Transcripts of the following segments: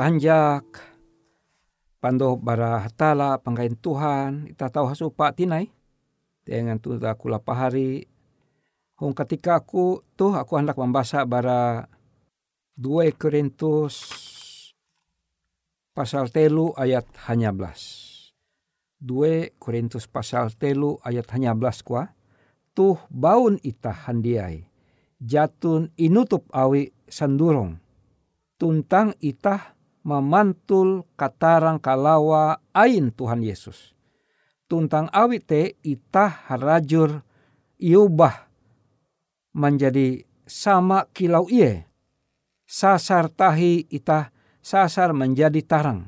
Kanjak pando bara hatala pangkain Tuhan ita tahu hasu pak tinai dengan tu aku pahari hong ketika aku tuh aku hendak membaca bara 2 Korintus pasal telu ayat hanya belas. 2 Korintus pasal telu ayat hanya belas kuah. Tuh baun ita handiai. Jatun inutup awi sandurong. Tuntang itah memantul katarang kalawa ain Tuhan Yesus. Tuntang awi te itah harajur iubah menjadi sama kilau iye. Sasar tahi itah sasar menjadi tarang.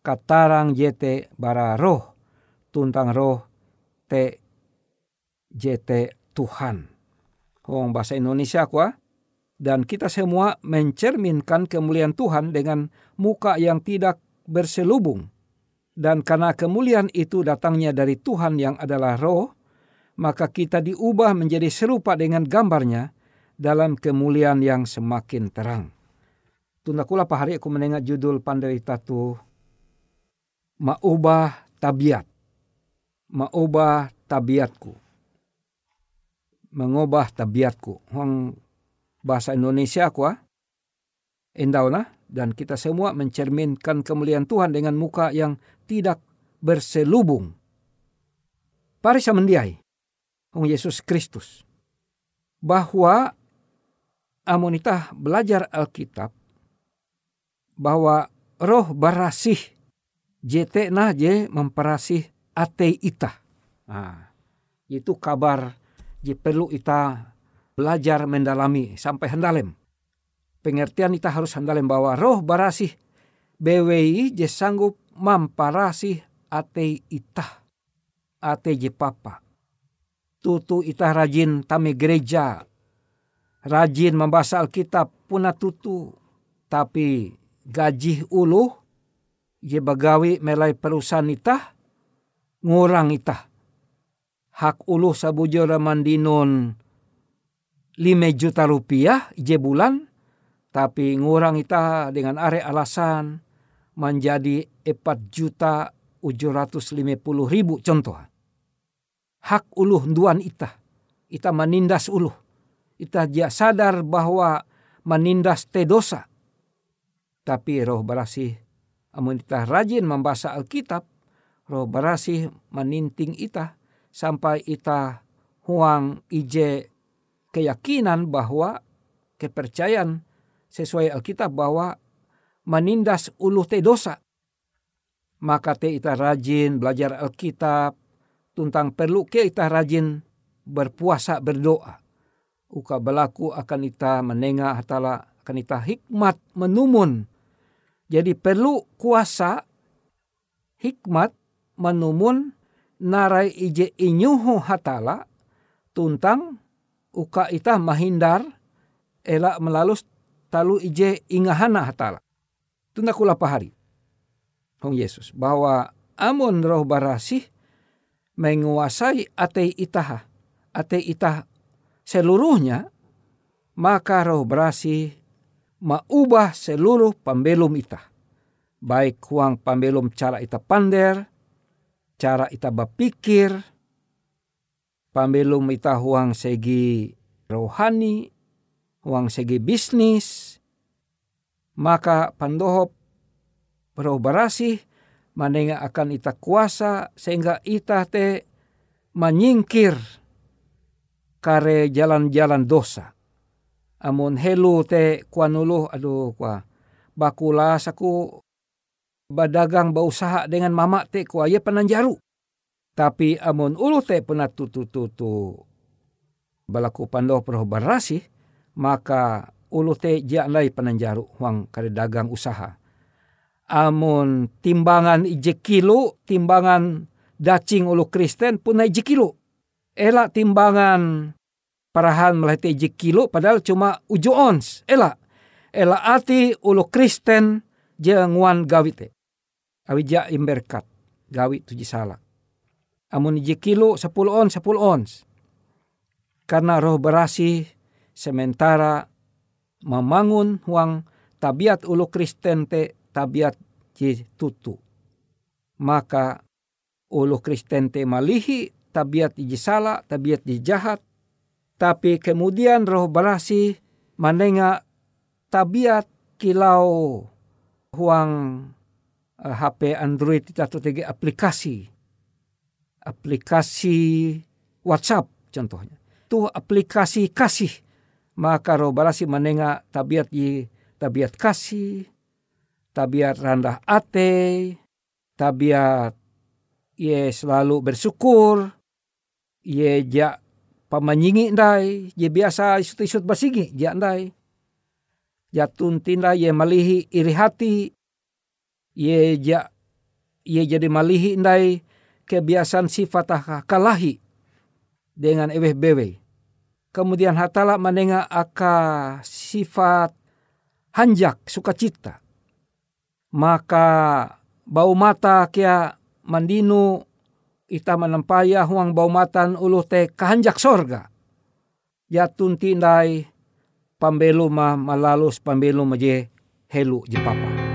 Katarang jete bara roh tuntang roh te jete Tuhan. Hong bahasa Indonesia kuah. Dan kita semua mencerminkan kemuliaan Tuhan dengan muka yang tidak berselubung. Dan karena kemuliaan itu datangnya dari Tuhan yang adalah roh, maka kita diubah menjadi serupa dengan gambarnya dalam kemuliaan yang semakin terang. Tunda kula pahari aku menengah judul panderita tu Maubah tabiat maubah tabiatku. Mengubah tabiatku. Bahasa Indonesia aku ah. Endau nah. Dan kita semua mencerminkan kemuliaan Tuhan dengan muka yang tidak berselubung. Parisa mendiai. Hong Yesus Kristus. Bahwa amonita belajar Alkitab. Bahwa roh barasih. JT nah je memperasih ate ita. Nah, itu kabar je perlu ita belajar mendalami sampai hendalem. Pengertian ita harus hendalem bahwa roh barasih BWI je sanggup mamparasih ate ita. Ate je papa. Tutu ita rajin tame gereja. Rajin membaca Alkitab puna tutu. Tapi gaji ulu je bagawi melai perusahaan itah ngurang ita. Hak uluh sabujo ramandinon 5 juta rupiah je bulan, tapi ngurang ita dengan are alasan menjadi 4 juta 750 ribu contoh. Hak uluh duan ita. Ita menindas uluh. Ita dia sadar bahwa menindas te dosa. Tapi roh berasih amun ita rajin membaca Alkitab, roh barasih meninting ita sampai ita huang ije keyakinan bahwa kepercayaan sesuai Alkitab bahwa menindas ulu te dosa. Maka te ita rajin belajar Alkitab tentang perlu ke ita rajin berpuasa berdoa. Uka berlaku akan ita menengah hatala akan ita hikmat menumun. Jadi perlu kuasa hikmat manumun narai ije inyuhu hatala tuntang uka ita mahindar elak melalus talu ije ingahana hatala. Tunda kula pahari. Hong Yesus bahwa amun roh barasih menguasai ate itaha. Ate itah seluruhnya maka roh barasih maubah seluruh pembelum itah. Baik huang pembelum cara ita pander, cara ita berpikir, pambelum ita huang segi rohani, huang segi bisnis, maka pandohop roh barasih manenga akan ita kuasa sehingga ita te menyingkir kare jalan-jalan dosa. Amun helu te kuanuluh aduh kwa bakula saku badagang bausaha dengan mama te ku ye penanjaru. Tapi amun ulu te pernah tutu-tutu balaku pandoh peroh barasi, maka ulu te lai penanjaru huang kare dagang usaha. Amun timbangan ije kilo, timbangan dacing ulu Kristen pun ije kilo. Ela timbangan parahan melahite ije kilo padahal cuma uju ons. Ela. Ela ati ulu Kristen jangan gawite awija imberkat gawi tuji salak. Amun iji kilo sepuluh ons sepuluh ons. Karena roh berasi sementara membangun huang tabiat ulu Kristen te tabiat ji tutu. maka ulu Kristen te malihi tabiat iji salah, tabiat iji jahat, tapi kemudian roh berasi manenga tabiat kilau huang uh, eh, HP Android atau tege aplikasi. Aplikasi WhatsApp contohnya. Tuh aplikasi kasih. Maka roh berasi manenga tabiat i tabiat kasih, tabiat rendah ate, tabiat ye selalu bersyukur, ye ja pamanyingi ndai, ye biasa isut-isut basigi, ja ndai. Jatun tinda ye malihi iri hati, ye ja ye jadi malihi ndai kebiasaan sifat kalahi dengan eweh bewe. Kemudian hatala menengah aka sifat hanjak sukacita. Maka bau mata kia mandinu ita menampaya huang bau matan ulu te kahanjak sorga. Jatun tindai pambelu ma malalus pambelu maje helu jepapa.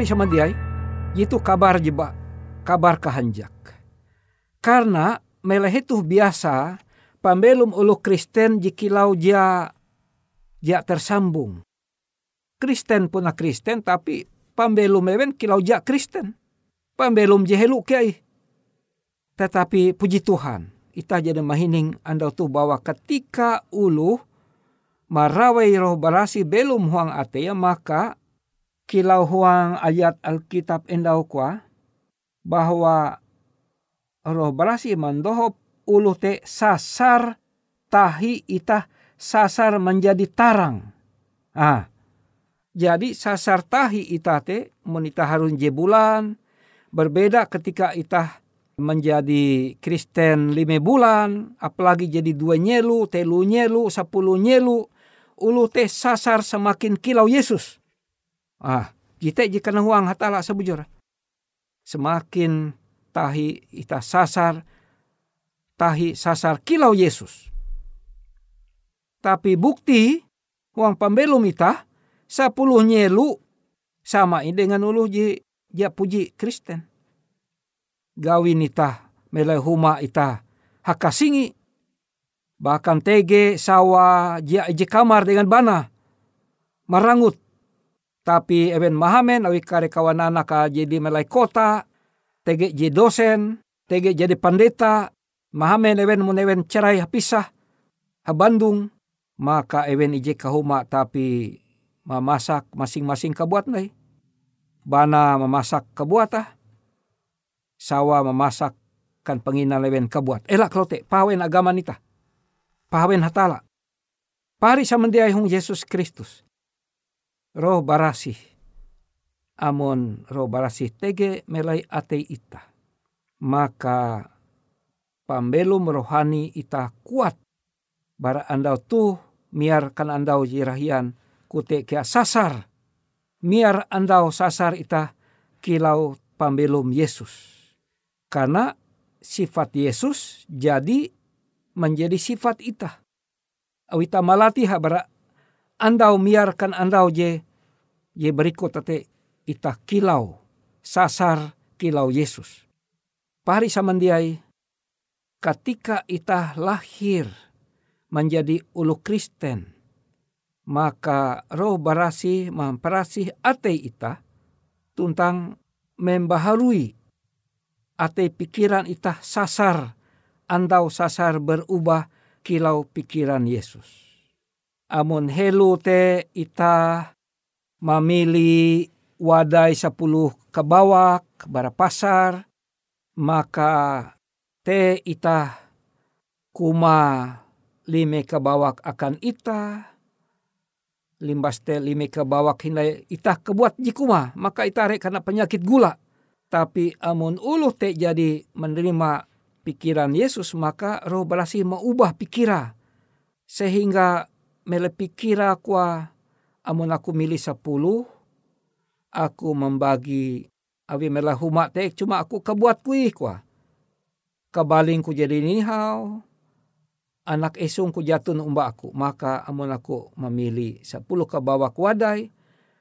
Pari sama dia itu kabar jeba kabar kehanjak. Karena meleh itu biasa pambelum ulu Kristen jikilau dia dia tersambung. Kristen puna Kristen tapi pambelum mewen kilau dia Kristen. Pambelum jehelu kiai. Tetapi puji Tuhan ita jadi mahining anda tuh bahwa ketika ulu marawai roh barasi belum huang atea maka kilau huang ayat Alkitab endau kwa bahwa roh barasi mandohop ulu te sasar tahi itah sasar menjadi tarang. Ah, jadi sasar tahi itah te monita harun je bulan berbeda ketika itah menjadi Kristen lima bulan, apalagi jadi dua nyelu, telu nyelu, sepuluh nyelu, ulu teh sasar semakin kilau Yesus. Ah, kita jika uang hatala sebujur. Semakin tahi ita sasar, tahi sasar kilau Yesus. Tapi bukti uang pembelum ita sepuluh nyelu sama dengan ulu ji ya puji Kristen. Gawin ita melai huma ita hakasingi bahkan tege sawa jia kamar dengan bana marangut tapi even mahamen awi kare kawanana ka jadi melai kota tege je dosen tege jadi pandeta mahamen even mun even cerai hapisah ha Bandung maka even ije kahuma tapi memasak masing-masing kabuat nai. Bana memasak kabuatah sawa memasak kan pengina lewen kabuat elak lote pawen agama nita pawen hatala. Pari samandiai hung Yesus Kristus roh barasi amon roh barasi tege melai ate ita. Maka pambelum rohani ita kuat. Bara andau tu miar kan andau jirahian kute kia sasar. Miar andau sasar ita kilau pambelum Yesus. Karena sifat Yesus jadi menjadi sifat ita. Awita malati habara andau miarkan andau je je berikut tate ita kilau sasar kilau Yesus. Pari samandiai ketika ita lahir menjadi ulu Kristen maka roh barasi memperasih ate ita tuntang membaharui ate pikiran itah sasar, andau sasar berubah kilau pikiran Yesus. Amun helu te ita mamili wadai sepuluh kebawak bara pasar, maka te ita kuma lime kebawak akan ita, limbas te lime kebawak hindai ita kebuat jikuma, maka ita rek karena penyakit gula tapi amun ulu te jadi menerima pikiran Yesus maka roh berasi mengubah pikira. Sehingga mele pikira kwa amun aku milih sepuluh. Aku membagi awi mela huma te cuma aku kebuat kui kwa. Kebaling ku jadi nihau. Anak esung ku jatun umba aku. Maka amun aku memilih sepuluh ke bawah wadai.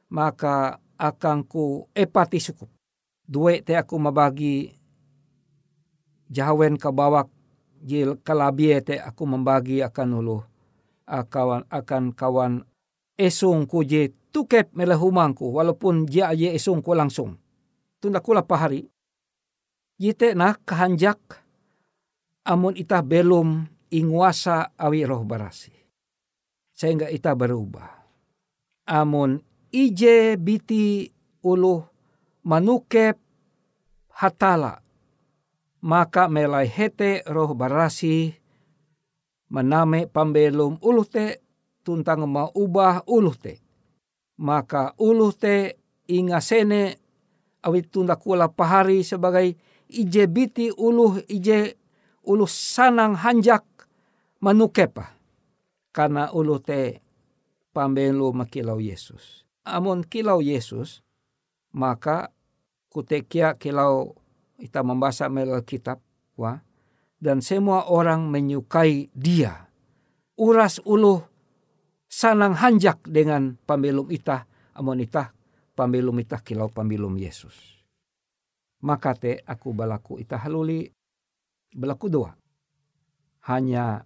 Maka akan ku epati sukup duwe te aku mabagi jawen ke bawah jil kalabie te aku membagi akan ulu akawan akan kawan esung ku je tukep melehumangku walaupun dia je esung ku langsung. Tunda kula pahari jite nah kehanjak amun ita belum inguasa awi roh barasi. Sehingga ita berubah. Amun ije biti ulu manukep hatala. Maka melai hete roh barasi mename pambelum uluh te tuntang ubah uluh te. Maka uluh te ingasene awit tunda kula pahari sebagai ije biti uluh ije uluh sanang hanjak manukepa. Karena uluh te pambelu makilau Yesus. Amun kilau Yesus, maka kutekia kilau kita membaca melalui kitab wah dan semua orang menyukai dia. Uras uluh sanang hanjak dengan pambelum itah amon itah itah kilau pambelum Yesus. Maka te aku balaku itah haluli balaku doa. Hanya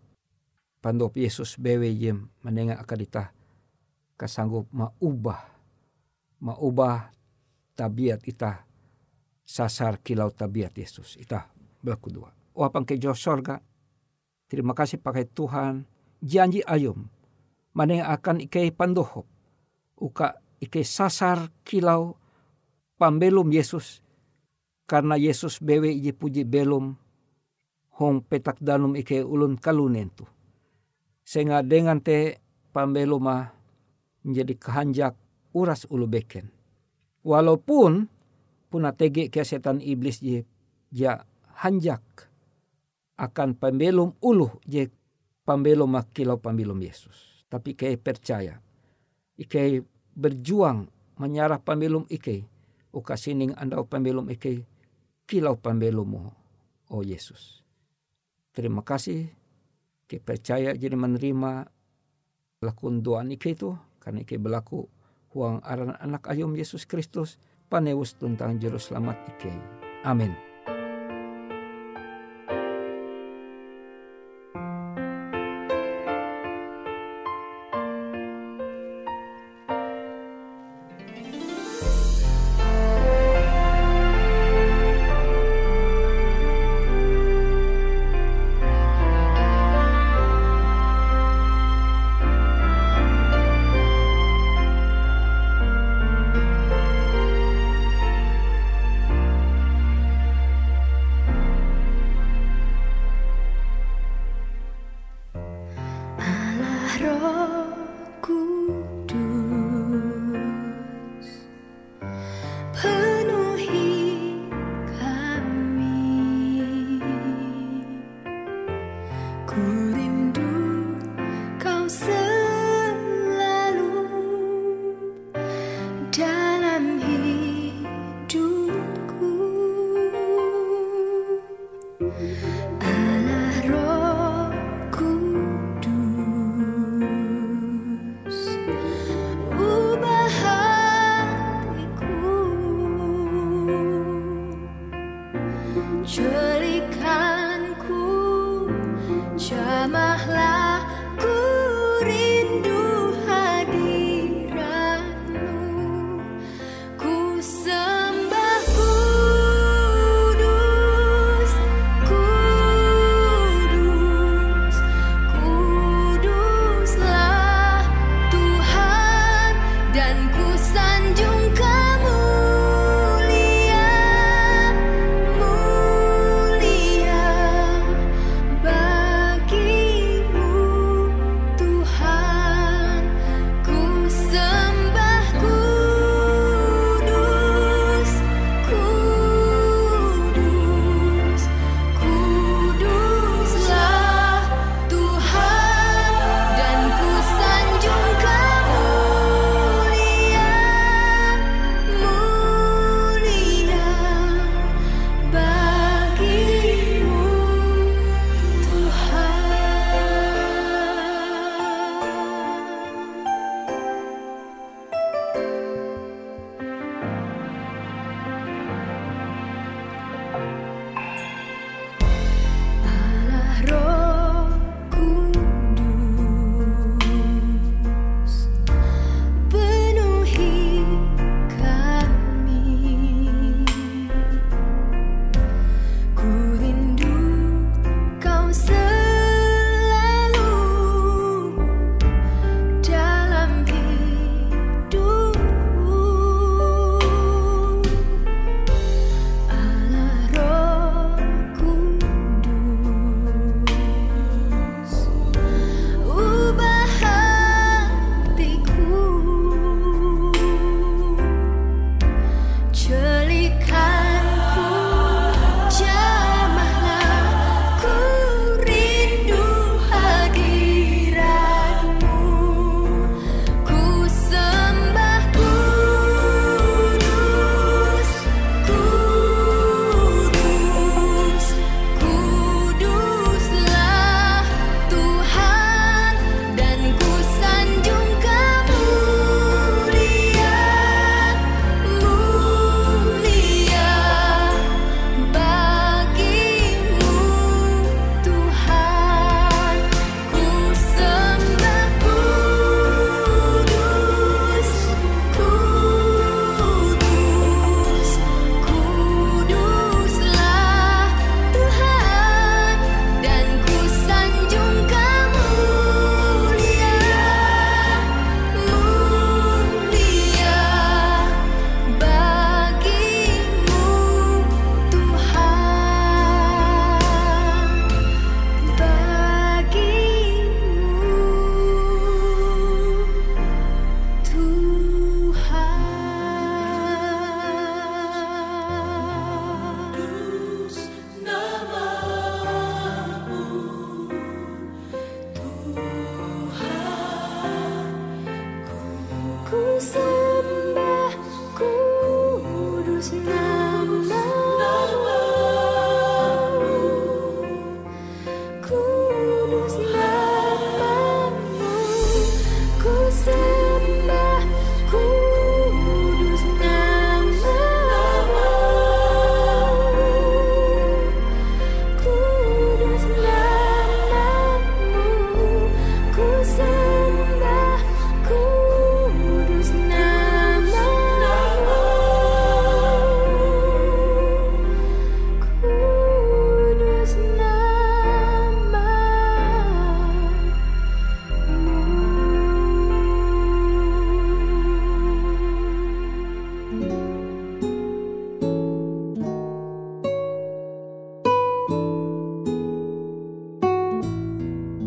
pandop Yesus bewe jem menengah akadita kasanggup maubah maubah tabiat itah sasar kilau tabiat Yesus. Ita berlaku dua. Wapang ke jauh sorga. Terima kasih pakai Tuhan. Janji ayum. maneng akan ike pandohop uka ike sasar kilau pambelum Yesus karena Yesus bewe ije puji belum hong petak danum ike ulun kalunen tu. Sehingga dengan te pambeluma menjadi kehanjak uras ulu beken. Walaupun puna tege ke setan iblis je ja hanjak akan pembelum ulu je pambelum kilau pambelum Yesus. Tapi ke percaya. Ike berjuang menyarah pambelum ike. Uka sining andau pambelum ike kilau pambelumu, oh Yesus. Terima kasih, ke percaya jadi menerima lakun doa ike itu, karena ike berlaku huang aran anak ayom Yesus Kristus, panewus tentang juru selamat ike. Amin.